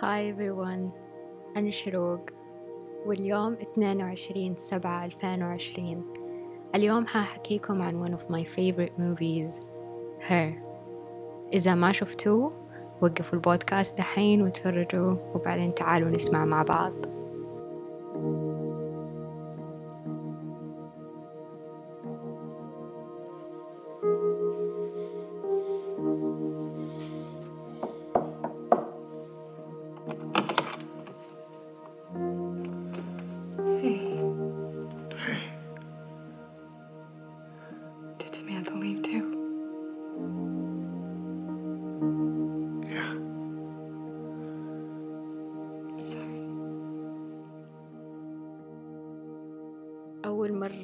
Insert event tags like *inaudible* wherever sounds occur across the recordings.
هاي everyone. أنا شروق. واليوم 22 سبعة 2020 اليوم حأحكيكم عن one of my favorite movies Her. إذا ما شفتوه وقفوا البودكاست دحين وتفرجوا وبعدين تعالوا نسمع مع بعض.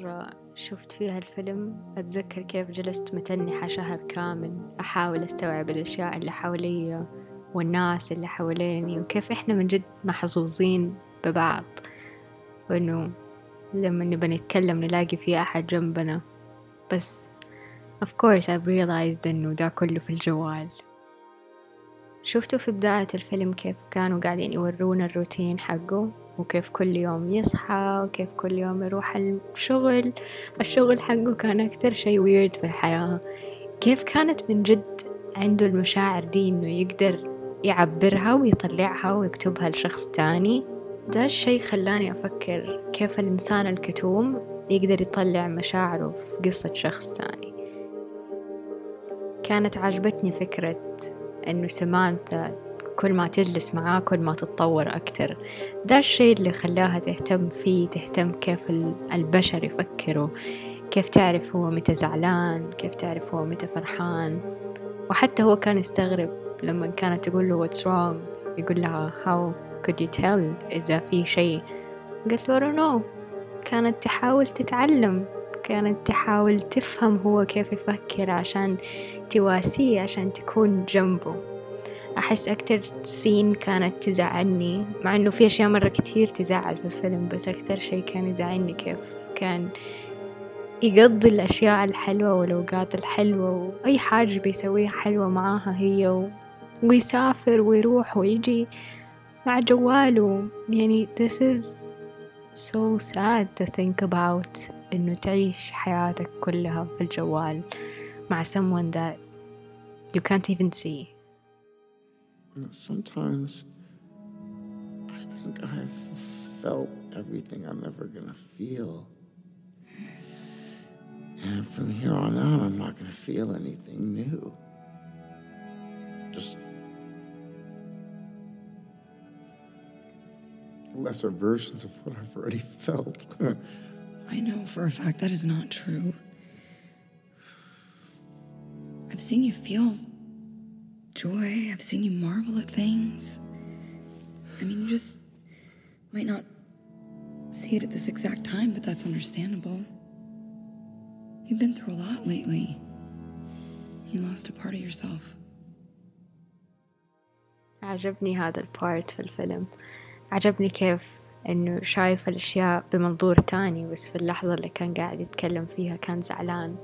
مرة شفت فيها الفيلم أتذكر كيف جلست متنحة شهر كامل أحاول أستوعب الأشياء اللي حولي والناس اللي حواليني وكيف إحنا من جد محظوظين ببعض. وإنه لما نبى نتكلم نلاقي في أحد جنبنا. بس of course I've realized إنه ده كله في الجوال. شفتوا في بداية الفيلم كيف كانوا قاعدين يورونا الروتين حقه؟ وكيف كل يوم يصحى وكيف كل يوم يروح الشغل. الشغل حقه كان أكتر شي ويرد في الحياة. كيف كانت من جد عنده المشاعر دي إنه يقدر يعبرها ويطلعها ويكتبها لشخص تاني؟ ده الشي خلاني أفكر كيف الإنسان الكتوم يقدر يطلع مشاعره في قصة شخص تاني. كانت عجبتني فكرة إنه سمانثا كل ما تجلس معاه كل ما تتطور أكتر. ده الشيء اللي خلاها تهتم فيه تهتم كيف ال- البشر يفكروا كيف تعرف هو متى زعلان كيف تعرف هو متى فرحان. وحتى هو كان يستغرب لما كانت تقول له what's wrong? يقول لها how could you tell إذا في شيء؟ قالت له know. كانت تحاول تتعلم كانت تحاول تفهم هو كيف يفكر عشان تواسيه عشان تكون جنبه. أحس أكتر سين كانت تزعلني مع إنه في أشياء مرة كتير تزعل في الفيلم بس أكتر شي كان يزعلني كيف كان يقضي الأشياء الحلوة والأوقات الحلوة وأي حاجة بيسويها حلوة معاها هي و... ويسافر ويروح ويجي مع جواله. يعني this is so sad to think about إنه تعيش حياتك كلها في الجوال مع someone that you can't even see. Sometimes I think I've felt everything I'm ever gonna feel. And from here on out, I'm not gonna feel anything new. Just lesser versions of what I've already felt. *laughs* I know for a fact that is not true. I've seen you feel joy, I've seen you marvel at things. I mean, you just might not see it at this exact time, but that's understandable. You've been through a lot lately. You lost a part of yourself. عجبني هذا البارت في الفيلم عجبني كيف إنه شايف الأشياء بمنظور تاني بس في اللحظة اللي كان قاعد يتكلم فيها كان زعلان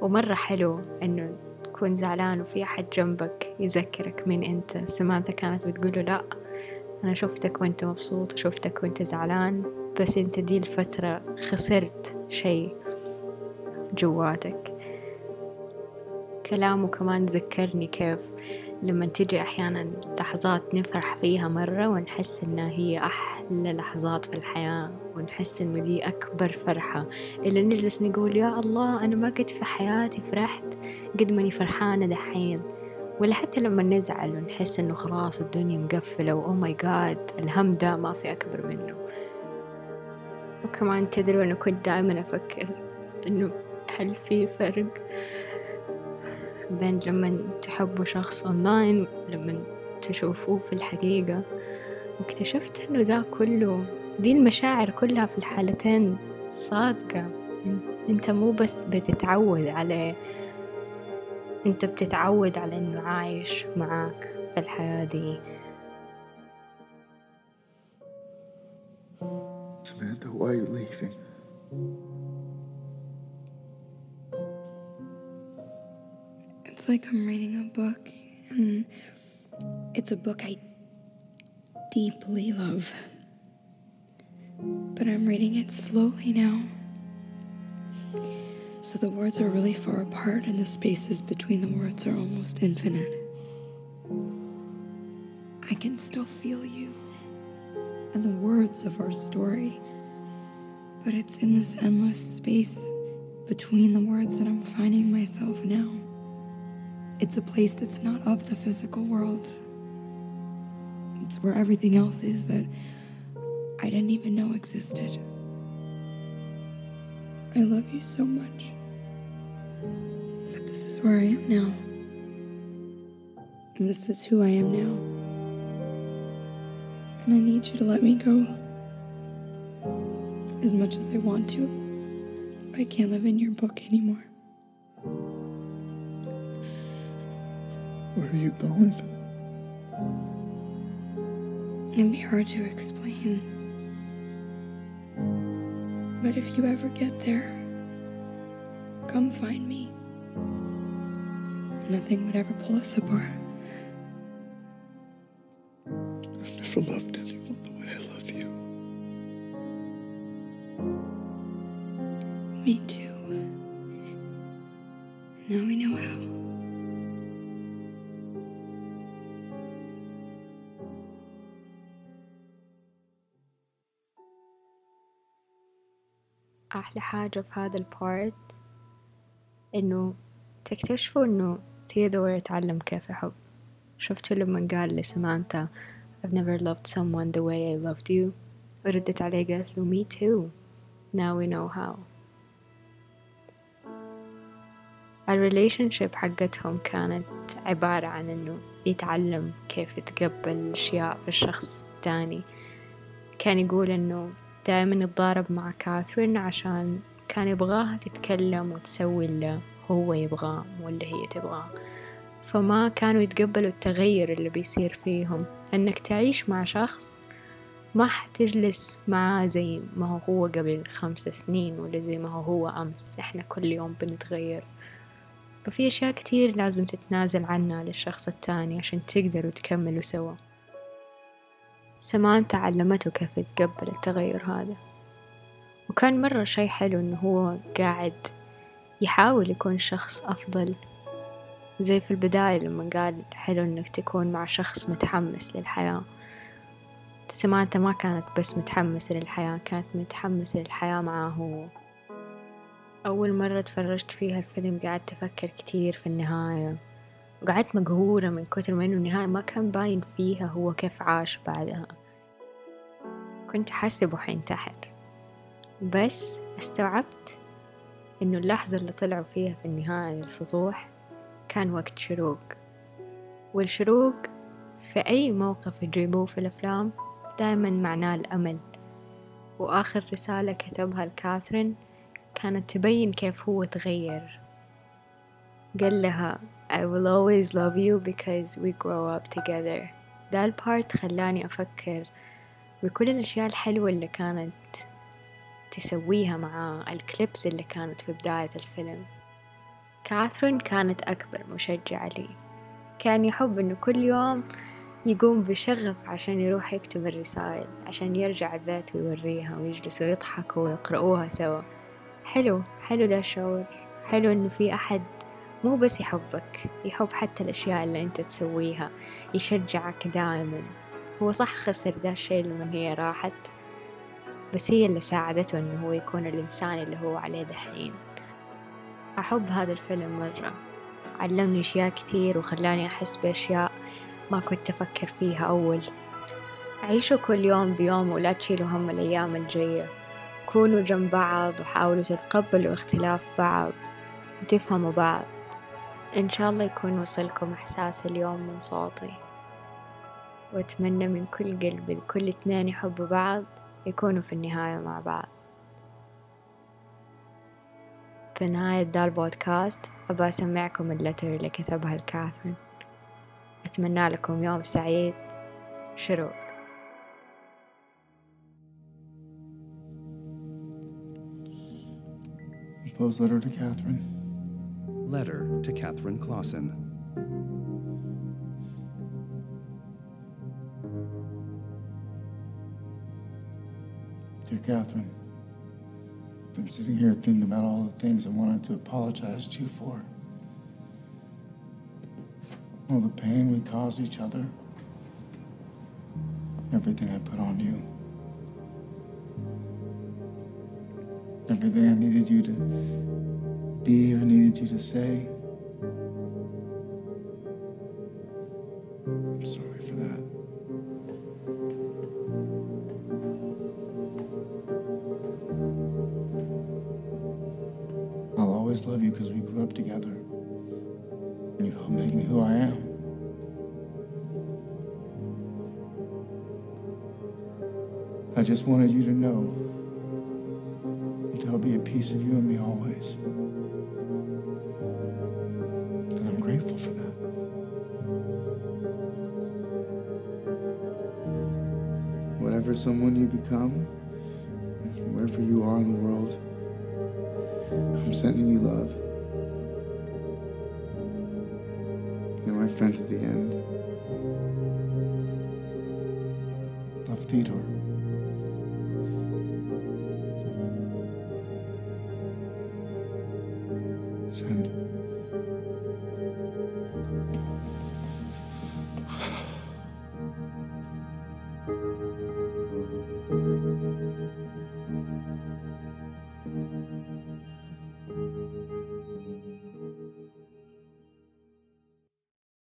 ومرة حلو إنه تكون زعلان وفي أحد جنبك يذكرك مين أنت. سمانثا كانت بتقوله لأ أنا شفتك وأنت مبسوط وشفتك وأنت زعلان بس أنت دي الفترة خسرت شيء جواتك. كلامه كمان ذكرني كيف لما تجي أحيانا لحظات نفرح فيها مرة ونحس إنها هي أحلى لحظات في الحياة ونحس إنه دي أكبر فرحة. اللي نجلس نقول يا الله أنا ما قد في حياتي فرحت قد ماني فرحانة دحين. ولا حتى لما نزعل ونحس إنه خلاص الدنيا مقفلة وأو ماي جاد الهم ده ما في أكبر منه. وكمان تدروا أنا كنت دائما أفكر إنه هل في فرق؟ بين لما تحبوا شخص أونلاين ولما تشوفوه في الحقيقة. واكتشفت إنه ده كله دي المشاعر كلها في الحالتين صادقة. أنت مو بس بتتعود عليه أنت بتتعود على إنه عايش معاك في الحياة دي. Samantha, why are you leaving? It's like I'm reading a book, and it's a book I deeply love. But I'm reading it slowly now. So the words are really far apart, and the spaces between the words are almost infinite. I can still feel you and the words of our story, but it's in this endless space between the words that I'm finding myself now. It's a place that's not of the physical world. It's where everything else is that I didn't even know existed. I love you so much. But this is where I am now. And this is who I am now. And I need you to let me go. As much as I want to, I can't live in your book anymore. Where are you going? It'd be hard to explain. But if you ever get there, come find me. Nothing would ever pull us apart. I've never loved anyone the way I love you. Me too. Now we know how. أحلى حاجة في هذا ال part إنه تكتشفوا إنه ثيودور يتعلم كيف يحب. شفتوا لما قال لسمانثا I've never loved someone the way I loved you. وردت عليه قالت له me too. Now we know how. ال relationship حقتهم كانت عبارة عن إنه يتعلم كيف يتقبل الأشياء في الشخص التاني. كان يقول إنه دائما يتضارب مع كاثرين عشان كان يبغاها تتكلم وتسوي اللي هو يبغاه واللي هي تبغاه. فما كانوا يتقبلوا التغير اللي بيصير فيهم. إنك تعيش مع شخص ما حتجلس معاه زي ما هو قبل خمس سنين ولا زي ما هو هو أمس. إحنا كل يوم بنتغير. ففي أشياء كتير لازم تتنازل عنها للشخص التاني عشان تقدروا تكملوا سوا. سمانتا علمته كيف يتقبل التغير هذا. وكان مرة شي حلو إنه هو قاعد يحاول يكون شخص أفضل. زي في البداية لما قال حلو إنك تكون مع شخص متحمس للحياة. سمانتا ما كانت بس متحمسة للحياة كانت متحمسة للحياة معاه أول مرة تفرجت فيها الفيلم قعدت أفكر كتير في النهاية. وقعدت مقهورة من كتر ما إنه النهاية ما كان باين فيها هو كيف عاش بعدها. كنت حاسبه حينتحر بس استوعبت إنه اللحظة اللي طلعوا فيها في النهاية للسطوح كان وقت شروق. والشروق في أي موقف يجيبوه في الأفلام دائما معناه الأمل. وآخر رسالة كتبها لكاثرين كانت تبين كيف هو تغير. قال لها I will always love you because we grow up together. ده ال part خلاني أفكر بكل الأشياء الحلوة اللي كانت تسويها معاه ال clips اللي كانت في بداية الفيلم. كاثرين كانت أكبر مشجعة لي. كان يحب إنه كل يوم يقوم بشغف عشان يروح يكتب الرسائل عشان يرجع البيت ويوريها ويجلسوا يضحكوا ويقرأوها سوا. حلو حلو ده الشعور. حلو إنه في أحد مو بس يحبك يحب حتى الأشياء اللي أنت تسويها يشجعك دائما هو صح خسر ده الشيء لما هي راحت بس هي اللي ساعدته إنه هو يكون الإنسان اللي هو عليه دحين. أحب هذا الفيلم مرة. علمني أشياء كتير وخلاني أحس بأشياء ما كنت أفكر فيها أول. عيشوا كل يوم بيوم ولا تشيلوا هم الأيام الجاية. كونوا جنب بعض وحاولوا تتقبلوا اختلاف بعض وتفهموا بعض. إن شاء الله يكون وصلكم إحساس اليوم من صوتي. وأتمنى من كل قلبي لكل اتنين يحبوا بعض يكونوا في النهاية مع بعض. في نهاية دا البودكاست أبى أسمعكم اللتر اللي كتبها لكاثرين أتمنى لكم يوم سعيد. شروق. Proposed letter to Catherine. Letter to Catherine Clausen. Dear Catherine, I've been sitting here thinking about all the things I wanted to apologize to you for. All the pain we caused each other. Everything I put on you. Everything I needed you to be or needed you to say. I'm sorry for that. I'll always love you because we grew up together. And you helped make me who I am. I just wanted you to know that there'll be a piece of you and me always. Whatever someone you become, wherever you are in the world, I'm sending you love. You're my friend to the end. Love, Theodore. Send.